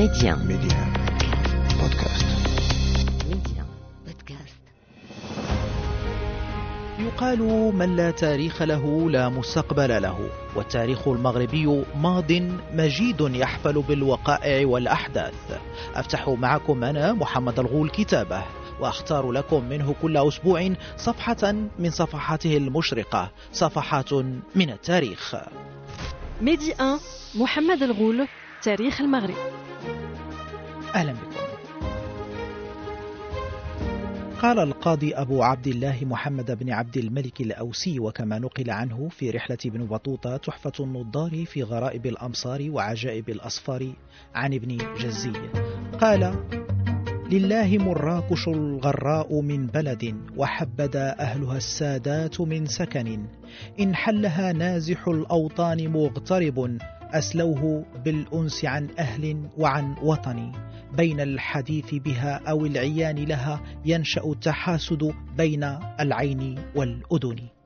Média. Média. Podcast. Média. Podcast. يقال من لا تاريخ له لا مستقبل له والتاريخ المغربي ماض مجيد يحفل بالوقائع والأحداث أفتح معكم أنا محمد الغول كتابه وأختار لكم منه كل أسبوع صفحة من صفحاته المشرقة صفحات من التاريخ ميدي 1 محمد الغول تاريخ المغرب أهلا بكم. قال القاضي أبو عبد الله محمد بن عبد الملك الأوسي وكما نقل عنه في رحلة ابن بطوطة تحفة النضار في غرائب الأمصار وعجائب الأصفار عن ابن جزي. قال لله مراكش الغراء من بلد وحبذا أهلها السادات من سكن. إن حلها نازح الأوطان مغترب أسلوه بالأنس عن أهل وعن وطن. بين الحديث بها أو العيان لها ينشأ التحاسد بين العين والأذن.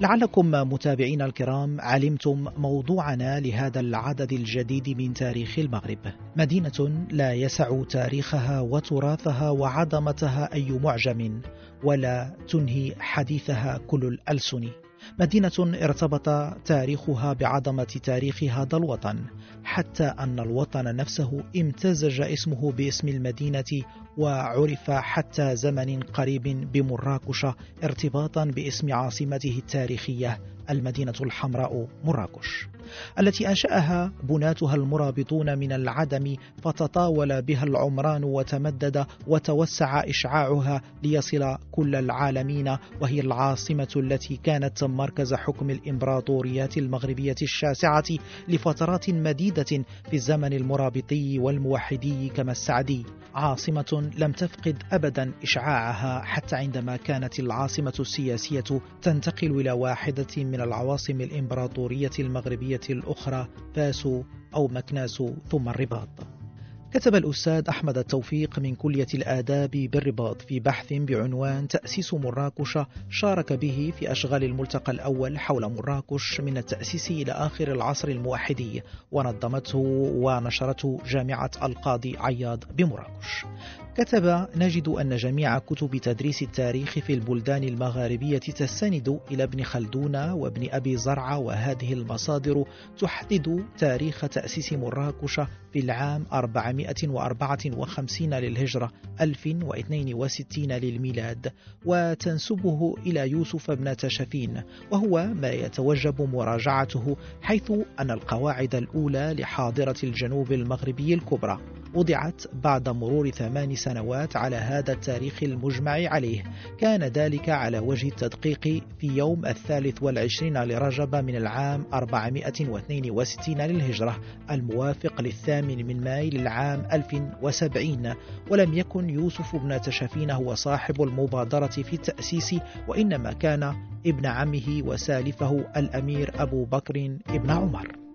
لعلكم متابعينا الكرام علمتم موضوعنا لهذا العدد الجديد من تاريخ المغرب. مدينة لا يسع تاريخها وتراثها وعظمتها أي معجم ولا تنهي حديثها كل الألسن. مدينة ارتبط تاريخها بعظمة تاريخ هذا الوطن حتى أن الوطن نفسه امتزج اسمه باسم المدينة وعرف حتى زمن قريب بمراكش ارتباطا باسم عاصمته التاريخية المدينة الحمراء مراكش التي أنشأها بناتها المرابطون من العدم فتطاول بها العمران وتمدد وتوسع إشعاعها ليصل كل العالمين وهي العاصمة التي كانت مركز حكم الإمبراطوريات المغربية الشاسعة لفترات مديدة في الزمن المرابطي والموحدي كما السعدي عاصمة لم تفقد أبدا إشعاعها حتى عندما كانت العاصمة السياسية تنتقل إلى واحدة من العواصم الإمبراطورية المغربية الأخرى فاس أو مكناس ثم الرباط. كتب الأستاذ أحمد التوفيق من كلية الآداب بالرباط في بحث بعنوان تأسيس مراكش شارك به في أشغال الملتقى الأول حول مراكش من التأسيس إلى آخر العصر الموحدي ونظمته ونشرته جامعة القاضي عياض بمراكش. كتب نجد أن جميع كتب تدريس التاريخ في البلدان المغاربية تستند إلى ابن خلدون وابن أبي زرعة وهذه المصادر تحدد تاريخ تأسيس مراكش في العام 454 للهجرة 1062 للميلاد وتنسبه إلى يوسف بن تشفين وهو ما يتوجب مراجعته حيث أن القواعد الأولى لحاضرة الجنوب المغربي الكبرى وضعت بعد مرور ثمان سنوات على هذا التاريخ المجمع عليه. كان ذلك على وجه التدقيق في يوم الثالث والعشرين لرجب من العام 462 للهجرة الموافق للثامن من ماي للعام 1070 ولم يكن يوسف بن تشفين هو صاحب المبادرة في التأسيس وإنما كان ابن عمه وسالفه الأمير أبو بكر ابن عمر.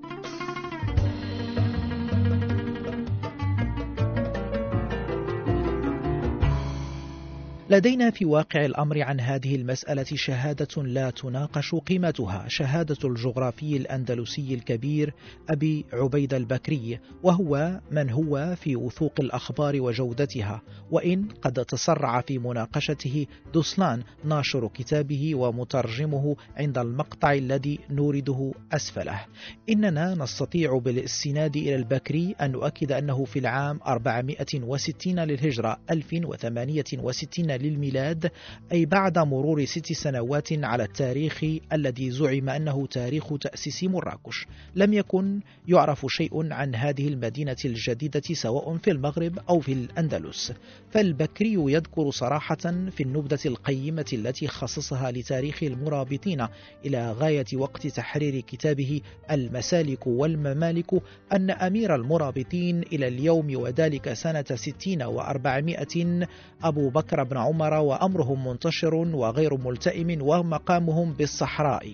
لدينا في واقع الأمر عن هذه المسألة شهادة لا تناقش قيمتها شهادة الجغرافي الأندلسي الكبير أبي عبيد البكري وهو من هو في وثوق الأخبار وجودتها. وإن قد تسرع في مناقشته دوسلان ناشر كتابه ومترجمه عند المقطع الذي نورده أسفله. إننا نستطيع بالاستناد إلى البكري أن نؤكد أنه في العام 460 للهجرة 1068 للميلاد أي بعد مرور ست سنوات على التاريخ الذي زعم أنه تاريخ تأسيس مراكش. لم يكن يعرف شيء عن هذه المدينة الجديدة سواء في المغرب أو في الأندلس. فالبكري يذكر صراحة في النبذة القيمة التي خصصها لتاريخ المرابطين إلى غاية وقت تحرير كتابه المسالك والممالك أن أمير المرابطين إلى اليوم وذلك سنة ستين وأربعمائة أبو بكر بن عمر وأمرهم منتشر وغير ملتئم ومقامهم بالصحراء.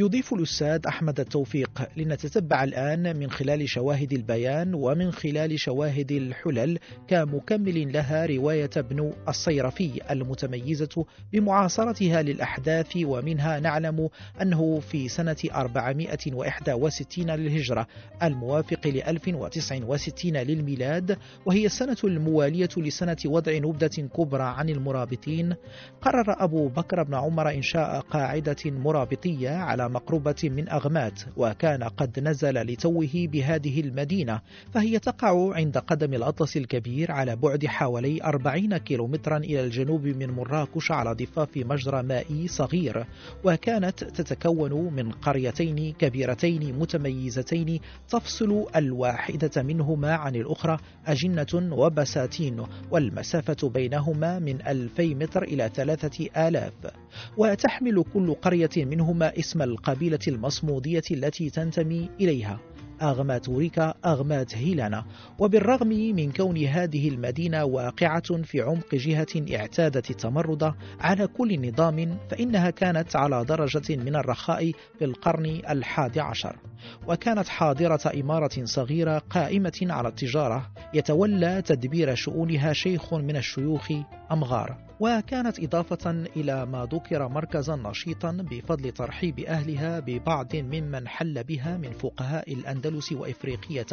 يضيف الأستاذ أحمد التوفيق لنتتبع الآن من خلال شواهد البيان ومن خلال شواهد الحلل كمكمل لها رواية ابن الصيرفي المتميزة بمعاصرتها للأحداث ومنها نعلم أنه في سنة 461 للهجرة الموافق ل 1069 للميلاد وهي السنة الموالية لسنة وضع نبذة كبرى عن المرابطين. قرر أبو بكر بن عمر إنشاء قاعدة مرابطية على مقربة من أغمات وكان قد نزل لتوه بهذه المدينة فهي تقع عند قدم الأطلس الكبير على بعد حوالي 40 كيلومترا إلى الجنوب من مراكش على ضفاف مجرى مائي صغير وكانت تتكون من قريتين كبيرتين متميزتين تفصل الواحدة منهما عن الأخرى أجنة وبساتين والمسافة بينهما من 2000 متر إلى 3000 وتحمل كل قرية منهما اسم القبيلة المصمودية التي تنتمي إليها. أغمات ريكا أغمات هيلانا. وبالرغم من كون هذه المدينة واقعة في عمق جهة اعتادت التمرد على كل نظام فإنها كانت على درجة من الرخاء في القرن الحادي عشر. وكانت حاضرة إمارة صغيرة قائمة على التجارة يتولى تدبير شؤونها شيخ من الشيوخ أمغار. وكانت إضافة إلى ما ذكر مركزا نشيطا بفضل ترحيب أهلها ببعض ممن حل بها من فقهاء الأندلس وإفريقية.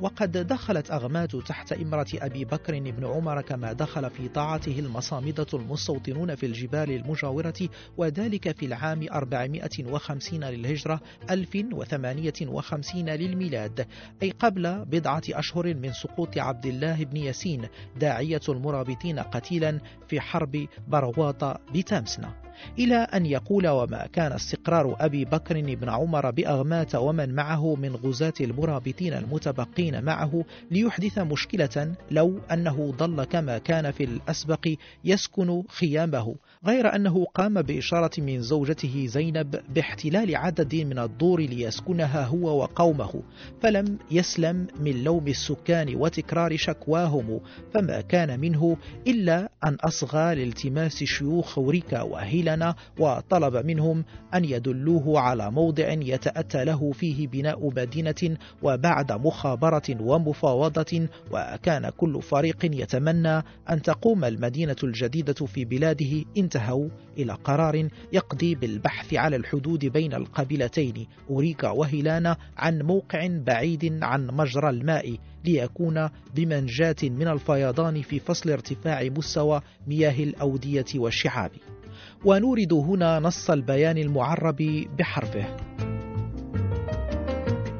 وقد دخلت أغمات تحت إمرة أبي بكر بن عمر كما دخل في طاعته المصامدة المستوطنون في الجبال المجاورة وذلك في العام 450 للهجرة 1058 للميلاد. أي قبل بضعة أشهر من سقوط عبد الله بن ياسين داعية المرابطين قتيلا في حرب برواط بتامسنا. إلى أن يقول وما كان استقرار أبي بكر بن عمر بأغمات ومن معه من غزاة المرابطين المتبقين معه ليحدث مشكلة لو أنه ظل كما كان في الأسبق يسكن خيامه غير أنه قام بإشارة من زوجته زينب باحتلال عدد من الدور ليسكنها هو وقومه فلم يسلم من لوم السكان وتكرار شكواهم فما كان منه إلا أن أصغى لالتماس شيوخ وريكا وهيلنا وطلب منهم أن يدلوه على موضع يتأتى له فيه بناء مدينة وبعد مخابرة ومفاوضة وكان كل فريق يتمنى أن تقوم المدينة الجديدة في بلاده. انتهوا إلى قرار يقضي بالبحث على الحدود بين القبيلتين. أوريكا وهيلانا عن موقع بعيد عن مجرى الماء ليكون بمنجاة من الفيضان في فصل ارتفاع مستوى مياه الأودية والشعاب. ونورد هنا نص البيان المعرب بحرفه.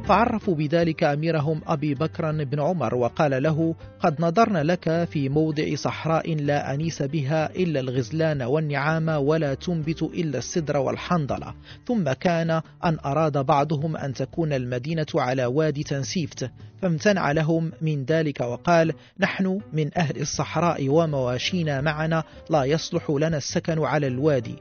فعرفوا بذلك أميرهم أبي بكر بن عمر وقال له قد نظرنا لك في موضع صحراء لا أنيس بها إلا الغزلان والنعام ولا تنبت إلا السدر والحنظلة. ثم كان أن أراد بعضهم أن تكون المدينة على وادي تنسيفت. فامتنع لهم من ذلك وقال نحن من أهل الصحراء ومواشينا معنا لا يصلح لنا السكن على الوادي.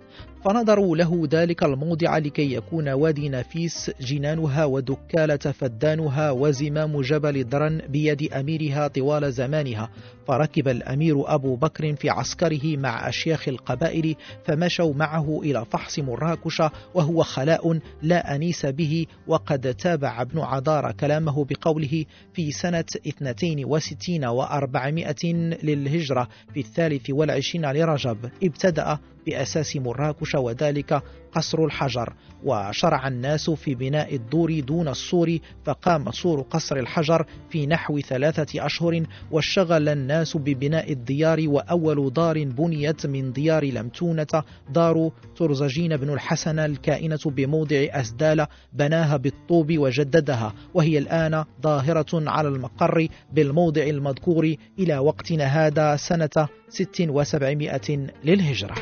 فنظروا له ذلك الموضع لكي يكون وادي نفيس جنانها ودكالة فدانها وزمام جبل درن بيد أميرها طوال زمانها. فركب الأمير أبو بكر في عسكره مع أشياخ القبائل فمشوا معه إلى فحص مراكش وهو خلاء لا أنيس به وقد تابع ابن عدار كلامه بقوله في سنة 62 و400 للهجرة في الثالث والعشرين لرجب. ابتدأ بأساس مراكش وذلك قصر الحجر وشرع الناس في بناء الدور دون السور فقام سور قصر الحجر في نحو ثلاثة أشهر واشتغل الناس ببناء الديار وأول دار بنيت من ديار لمتونة دار ترزجين بن الحسن الكائنة بموضع أسدال بناها بالطوب وجددها وهي الآن ظاهرة على المقر بالموضع المذكور إلى وقتنا هذا سنة 6700 للهجرة.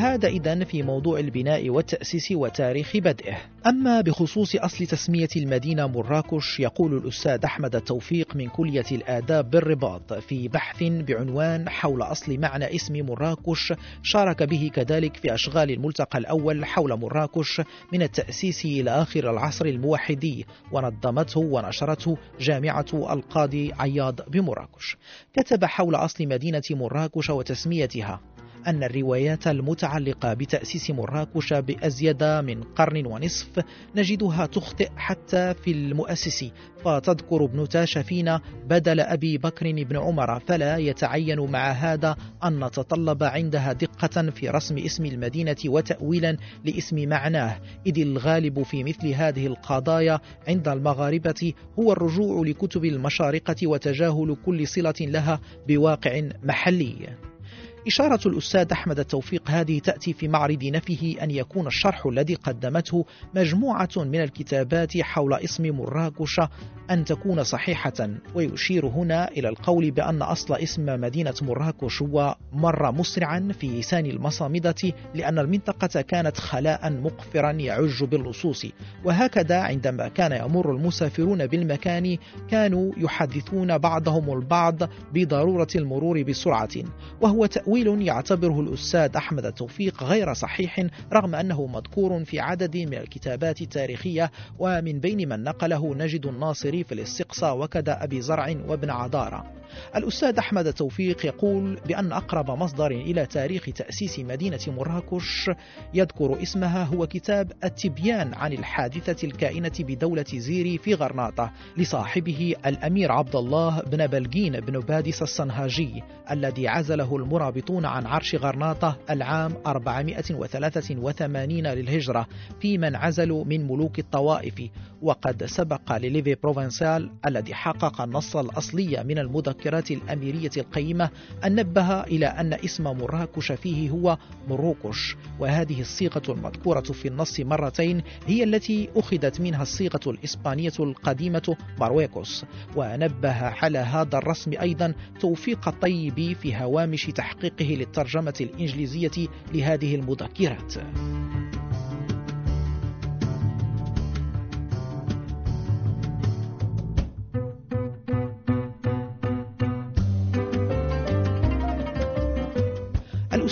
هذا إذا في موضوع البناء والتأسيس وتاريخ بدئه. أما بخصوص أصل تسمية المدينة مراكش يقول الأستاذ أحمد التوفيق من كلية الآداب بالرباط في بحث بعنوان حول أصل معنى اسم مراكش شارك به كذلك في أشغال الملتقى الأول حول مراكش من التأسيس إلى آخر العصر الموحدي ونظمته ونشرته جامعة القاضي عياض بمراكش. كتب حول أصل مدينة مراكش وتسميتها أن الروايات المتعلقة بتأسيس مراكش بأزيد من قرن ونصف نجدها تخطئ حتى في المؤسس. فتذكر ابن تاشفين بدل أبي بكر بن عمر فلا يتعين مع هذا أن نتطلب عندها دقة في رسم اسم المدينة وتأويلا لاسم معناه. إذ الغالب في مثل هذه القضايا عند المغاربة هو الرجوع لكتب المشارقة وتجاهل كل صلة لها بواقع محلي. إشارة الأستاذ أحمد التوفيق هذه تأتي في معرض نفيه أن يكون الشرح الذي قدمته مجموعة من الكتابات حول اسم مراكش أن تكون صحيحة ويشير هنا إلى القول بأن أصل اسم مدينة مراكش هو مر مسرعا في لسان المصامدة لأن المنطقة كانت خلاء مقفرا يعج باللصوص. وهكذا عندما كان يمر المسافرون بالمكان كانوا يحدثون بعضهم البعض بضرورة المرور بسرعة. وهو تأويل يعتبره الأستاذ أحمد التوفيق غير صحيح رغم أنه مذكور في عدد من الكتابات التاريخية ومن بين من نقله نجد الناصري في الاستقصاء وكذا أبي زرع وابن عدارة الأستاذ أحمد التوفيق يقول بأن أقرب مصدر إلى تاريخ تأسيس مدينة مراكش يذكر اسمها هو كتاب التبيان عن الحادثة الكائنة بدولة زيري في غرناطة لصاحبه الأمير عبد الله بن بلقين بن بادس الصنهاجي الذي عزله المرابطون عن عرش غرناطة العام 483 للهجرة في من عزلوا من ملوك الطوائف وقد سبق لليفي بروفنسال الذي حقق النص الأصلي من المذكرات الأميرية القيمة أن نبه إلى أن اسم مراكش فيه هو مروكش وهذه الصيغة المذكورة في النص مرتين هي التي أخذت منها الصيغة الإسبانية القديمة مارويكوس ونبه على هذا الرسم أيضا توفيق الطيب في هوامش تحقيقه للترجمة الإنجليزية لهذه المذكرات.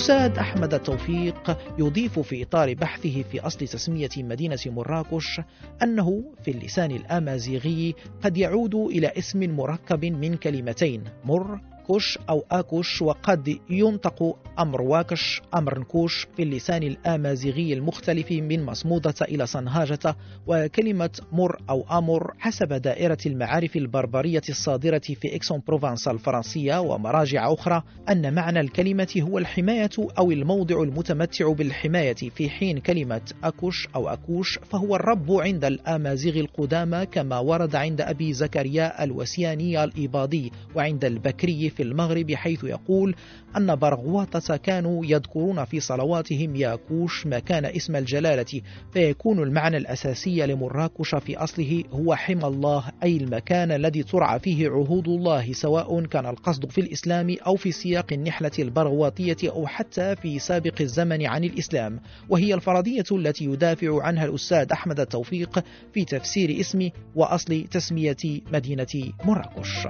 الأستاذ أحمد التوفيق يضيف في إطار بحثه في أصل تسمية مدينة مراكش أنه في اللسان الأمازيغي قد يعود إلى اسم مركب من كلمتين مر كوش أو آكوش وقد ينطق أمر واكش أمر نكوش في اللسان الآمازيغي المختلف من مصمودة إلى صنهاجة وكلمة مر أو أمر حسب دائرة المعارف البربرية الصادرة في إكسون بروفانس الفرنسية ومراجع أخرى أن معنى الكلمة هو الحماية أو الموضع المتمتع بالحماية في حين كلمة أكوش أو أكوش فهو الرب عند الآمازيغ القدامى كما ورد عند أبي زكريا الوسياني الإيباضي وعند البكري في المغرب حيث يقول أن برغواطة كانوا يذكرون في صلواتهم ياكوش مكان اسم الجلالة فيكون المعنى الأساسي لمراكش في أصله هو حمى الله أي المكان الذي ترعى فيه عهود الله سواء كان القصد في الإسلام أو في سياق النحلة البرغواطية أو حتى في سابق الزمن عن الإسلام. وهي الفرضية التي يدافع عنها الأستاذ أحمد التوفيق في تفسير اسم وأصل تسمية مدينة مراكش.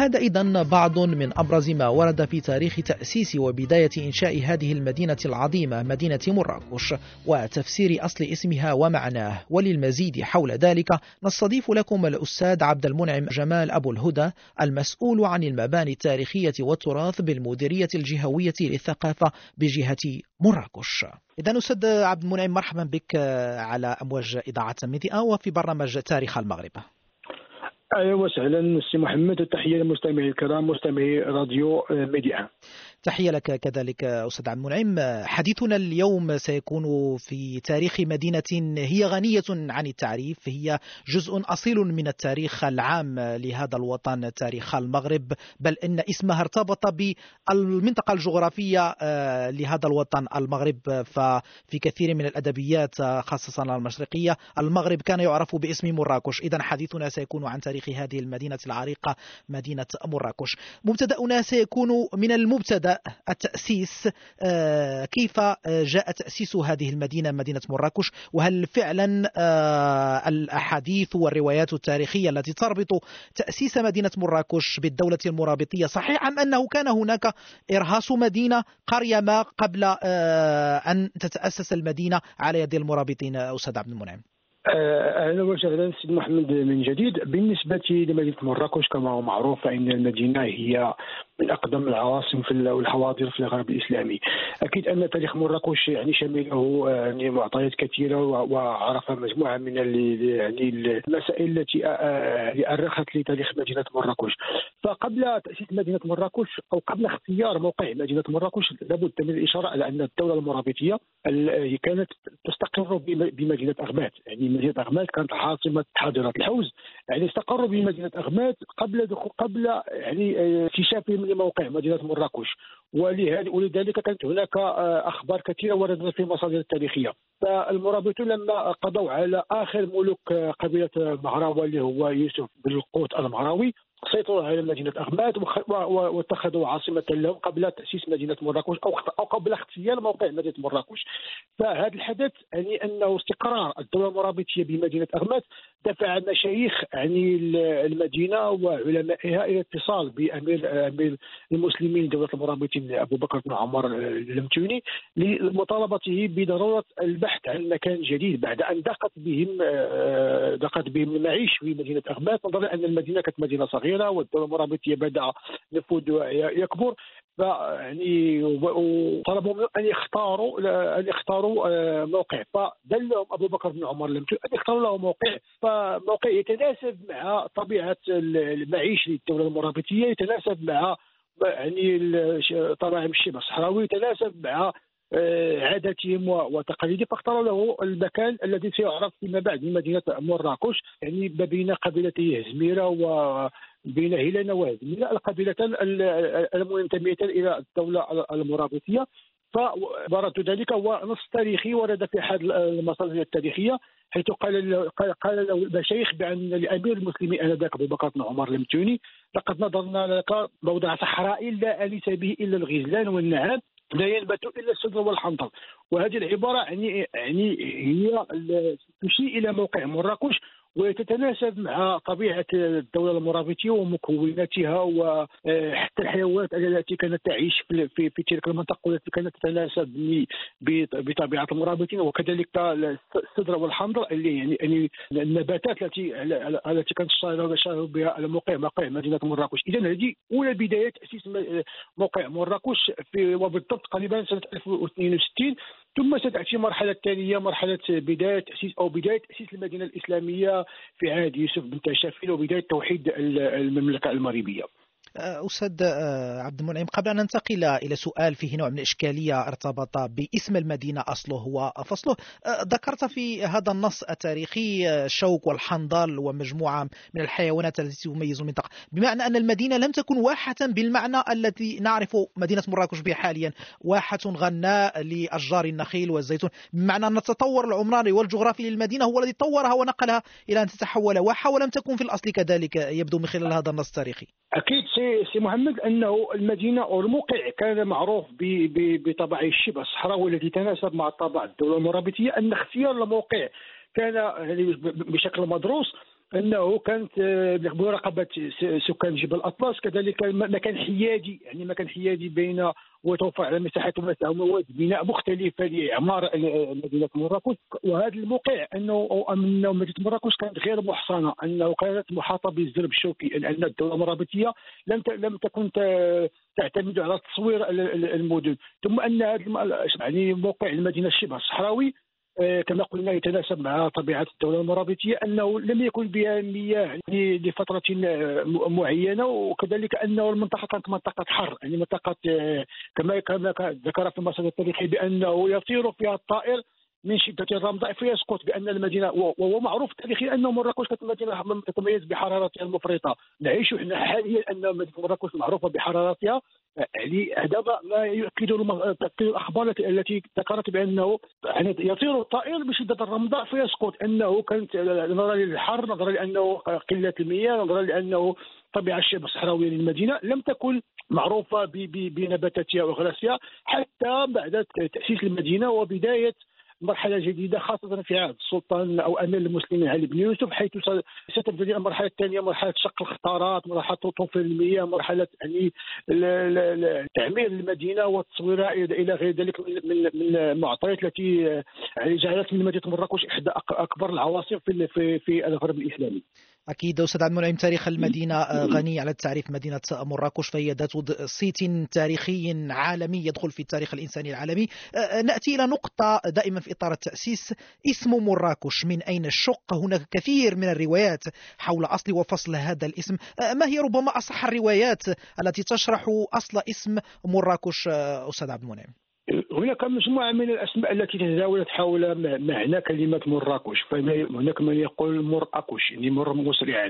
هذا إذا بعض من أبرز ما ورد في تاريخ تأسيس وبداية إنشاء هذه المدينة العظيمة مدينة مراكش وتفسير أصل اسمها ومعناه. وللمزيد حول ذلك نستضيف لكم الأستاذ عبد المنعم جمال أبو الهدى المسؤول عن المباني التاريخية والتراث بالمديرية الجهوية للثقافة بجهة مراكش. إذا أستاذ عبد المنعم مرحبا بك على أمواج إذاعة ميديا وفي برنامج تاريخ المغرب. أهلا وسهلا سي محمد وتحيه للمستمعين الكرام مستمعي راديو ميديا. تحية لك كذلك أستاذ عبد المنعم. حديثنا اليوم سيكون في تاريخ مدينة هي غنية عن التعريف. هي جزء أصيل من التاريخ العام لهذا الوطن تاريخ المغرب. بل إن اسمها ارتبط بالمنطقة الجغرافية آه، لهذا الوطن المغرب. ففي كثير من الأدبيات آه، خاصة المشرقية المغرب كان يعرف باسم مراكش. إذا حديثنا سيكون عن تاريخ هذه المدينة العريقة مدينة مراكش. مبتدأنا سيكون من المبتدأ التأسيس آه، كيف جاء تأسيس هذه المدينة مدينة مراكش؟ وهل فعلا الأحاديث والروايات التاريخية التي تربط تأسيس مدينة مراكش بالدولة المرابطية صحيح أم أنه كان هناك إرهاص مدينة قرية ما قبل آه، أن تتأسس المدينة على يد المرابطين أستاذ عبد المنعم؟ آه، أهلا وسهلا سيد محمد من جديد. بالنسبة لمدينة مراكش كما هو معروف فإن المدينة هي من أقدم العواصم في والحواضر في الغرب الإسلامي. أكيد أن تاريخ مراكش يعني شمله يعني معطيات كثيرة وعرف مجموعة من يعني المسائل التي آه، آه، أرخت لتاريخ مدينة مراكش فقبل تأسيس مدينة مراكش أو قبل اختيار موقع مدينة مراكش لابد من الإشارة على أن الدولة المرابطيه كانت تستقر بمدينة اغمات يعني مدينة اغمات كانت عاصمه حاضرة الحوز. يعني استقروا بمدينة اغمات قبل قبل يعني آه، اكتشافهم لموقع مدينة مراكش. ولذلك كانت هناك آه، أخبار كثيرة وردت في المصادر التاريخية. فالمرابطون لما قضوا على آخر ملوك آه، قبيلة مهراوي اللي هو يوسف بن القوت المهراوي سيطروا على مدينه اغماد واتخذوا عاصمة لهم قبل تأسيس مدينة مراكش أو أو قبل اغتيال موقع مدينة مراكش. فهذا الحدث يعني أنه استقرار الدولة المرابطية بمدينة اغماد دفع المشايخ يعني المدينة وعلمائها إلى اتصال بامير أمير المسلمين دولة المرابطين أبو بكر بن عمر المتوني لمطالبته بضرورة البحث عن مكان جديد بعد أن ضاقت بهم آه، ضاقت بهم المعيش في مدينة اغماد نظرا أن المدينة كانت مدينة صغيرة. صغيره والدولة المرابطيه بدا نفوذ يكبر فيعني وطلبوا منهم أن يختاروا أن يختاروا آه، موقع. فدلهم أبو بكر بن عمر لم أن يختاروا له موقع. فموقع يتناسب مع طبيعة المعيش للدولة المرابطيه يتناسب مع يعني طبائع الشبه الصحراوي يتناسب مع آه، عاداتهم وتقاليدهم. فاختاروا له المكان الذي سيعرف فيما بعد بمدينه مراكش. يعني ما بين قبيلتي هزميره وبين هيلانا وهزميره القبيلتان المنتميتان إلى الدولة المرابطية. فبرد ذلك هو نص تاريخي ورد في أحد المصادر التاريخية حيث قال قال له المشايخ بأن لأمير المسلمين آنذاك أبو بكر بن عمر المتوني لقد نظرنا لك موضع صحراء لا انس به إلا الغزلان والنعام لا ينبت إلا السدر والحنطر. وهذه العبارة يعني يعني هي تشير إلى موقع مراكش وتتناسب مع طبيعة الدولة المرابطيه ومكوناتها وحتى الحيوانات التي كانت تعيش في, في, تلك المنطقة والتي كانت تتناسب بطبيعة المرابطين وكذلك السدره والحنظل اللي يعني, يعني النباتات التي التي كانت تشتهر بها الموقع موقع مدينة مراكش. اذا هذه أولى بدايه تاسيس موقع مراكش في وبالضبط قريبا سنة 1062 ثم ستأتي مرحلة ثانية مرحلة بداية تاسيس أو بداية تاسيس المدينة الإسلامية في عهد يوسف بن تاشفيل وبداية توحيد المملكة المغربية. أستاذ آه، عبد المنعم قبل أن ننتقل إلى سؤال فيه نوع من الإشكالية ارتبط باسم المدينة أصله وفصله. آه، ذكرت في هذا النص التاريخي الشوك والحنظل ومجموعة من الحيوانات التي تميز المنطقة. بمعنى أن المدينة لم تكن واحة بالمعنى الذي نعرف مدينة مراكش به حاليا واحة غناء لأشجار النخيل والزيتون. بمعنى أن التطور العمراني والجغرافي للمدينة هو الذي طورها ونقلها إلى أن تتحول واحة ولم تكن في الأصل كذلك يبدو من خلال هذا النص التاريخي. أكيد سي سي محمد أنه المدينة أو الموقع كان معروف بطبعه الشبه الصحراوي الذي تناسب مع طابع الدولة المرابطية أن اختيار الموقع كان بشكل مدروس. انه كانت آه، بمراقبه سكان جبل الأطلس كذلك مكان حيادي يعني مكان حيادي بين وتوفر على مساحات واسعه ومواد بناء مختلفه لإعمار مدينة مراكش. وهذا الموقع أنه أنه مدينة مراكش كانت غير محصنة أنه كانت محاطة بالزرب الشوكي لأن الدولة المرابطيه لم لم تكن تعتمد على تصوير المدن. ثم أن هذا يعني موقع المدينة الشبه الصحراوي. كما قلنا يتناسب مع طبيعة الدولة المرابطيه أنه لم يكن بها مياه لفترة آه، معينة وكذلك أنه المنطقة كانت منطقة حر يعني منطقة آه، كما كما ذكر في المصادر التاريخية بأنه يطير فيها الطائر من شدة الرمضاء فيسقط بأن المدينة وهو معروف تاريخيا ان مراكش كانت مدينه تتميز بحرارتها المفرطة. نعيش إحنا حاليا أن مراكش معروفة بحرارتها يعني هذا ما يؤكد الأخبار التي ذكرت بأنه يعني يطير الطائر بشدة الرمضاء فيسقط أنه كانت نظرا للحر نظرا لأنه قلة المياه نظرا لأنه الطبيعه الشبه الصحراويه للمدينة لم تكن معروفة بنباتاتها وغراسها حتى بعد تأسيس المدينة وبداية مرحلة جديدة خاصة في عهد السلطان أو أمير المسلمين علي بن يوسف حيث ستبتدئ المرحلة الثانية مرحلة شق الخطارات مرحلة توفير المياه مرحلة يعني تعمير المدينة وتصويرها إلى غير ذلك من المعطيات التي يعني جعلت من مدينة مراكش إحدى أكبر العواصم في, في الغرب الإسلامي. أكيد أستاذ عبد المنعم تاريخ المدينة آه، غني على التعريف مدينة مراكش فهي ذات صيت تاريخي عالمي يدخل في التاريخ الإنساني العالمي. آه، آه، نأتي إلى نقطة دائما في إطار التأسيس اسم مراكش من أين الشق؟ هناك كثير من الروايات حول أصل وفصل هذا الاسم. ما هي ربما أصح الروايات التي تشرح أصل اسم مراكش أستاذ عبد المنعم؟ هناك مجموعة من الأسماء التي تتداولت حول معنى كلمة مراكش فهناك من يقول مراكش يعني مر مسرعا.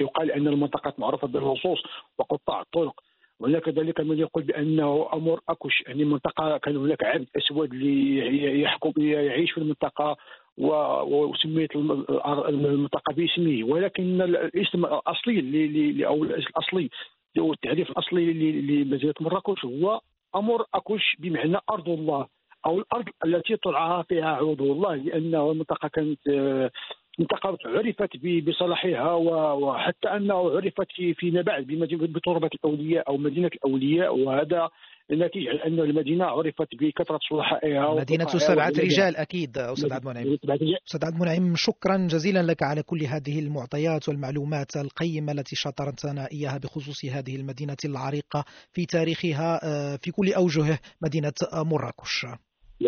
يقال أن المنطقة معروفة باللصوص وقطاع الطرق. وهناك ذلك من يقول بأنه أمر اكوش يعني منطقة كان هناك عبد أسود يحكم يعيش في المنطقة وسميت المنطقة باسمه. ولكن الاسم الأصلي أو الأصلي والتعريف الأصلي لمدينه مراكش هو أمر اكوش بمعنى أرض الله أو الأرض التي ترعاها فيها عروض الله لأن المنطقة كانت منطقه عرفت بصلاحها وحتى أنه عرفت في فيما بعد بتربة الأولياء أو مدينة الأولياء وهذا نتيجه أن المدينة عرفت بكثرة صلحائها مدينة سبعه رجال أكيد أستاذ عبد المنعم. أستاذ عبد المنعم شكرا جزيلا لك على كل هذه المعطيات والمعلومات القيمة التي شطرتنا اياها بخصوص هذه المدينة العريقة في تاريخها آه، في كل أوجه مدينة مراكش.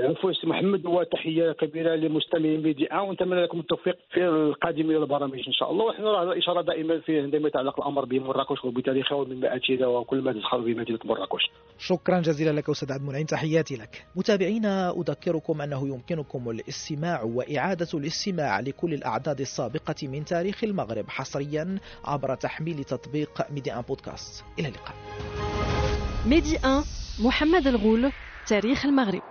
العفو سي محمد وتحيه كبيرة لمستمعين ميديا ونتمنى لكم التوفيق في القادم من البرامج إن شاء الله ونحن نرى إشارة دائما في عندما يتعلق الأمر بمراكش وبتاريخها ومنبعاتها وكل ما تدخل بمدينه مراكش. شكرا جزيلا لك أستاذ عبد المنعم تحياتي لك. متابعينا أذكركم أنه يمكنكم الاستماع وإعادة الاستماع لكل الأعداد السابقة من تاريخ المغرب حصريا عبر تحميل تطبيق ميدي إن بودكاست. إلى اللقاء. ميدي إن محمد الغول تاريخ المغرب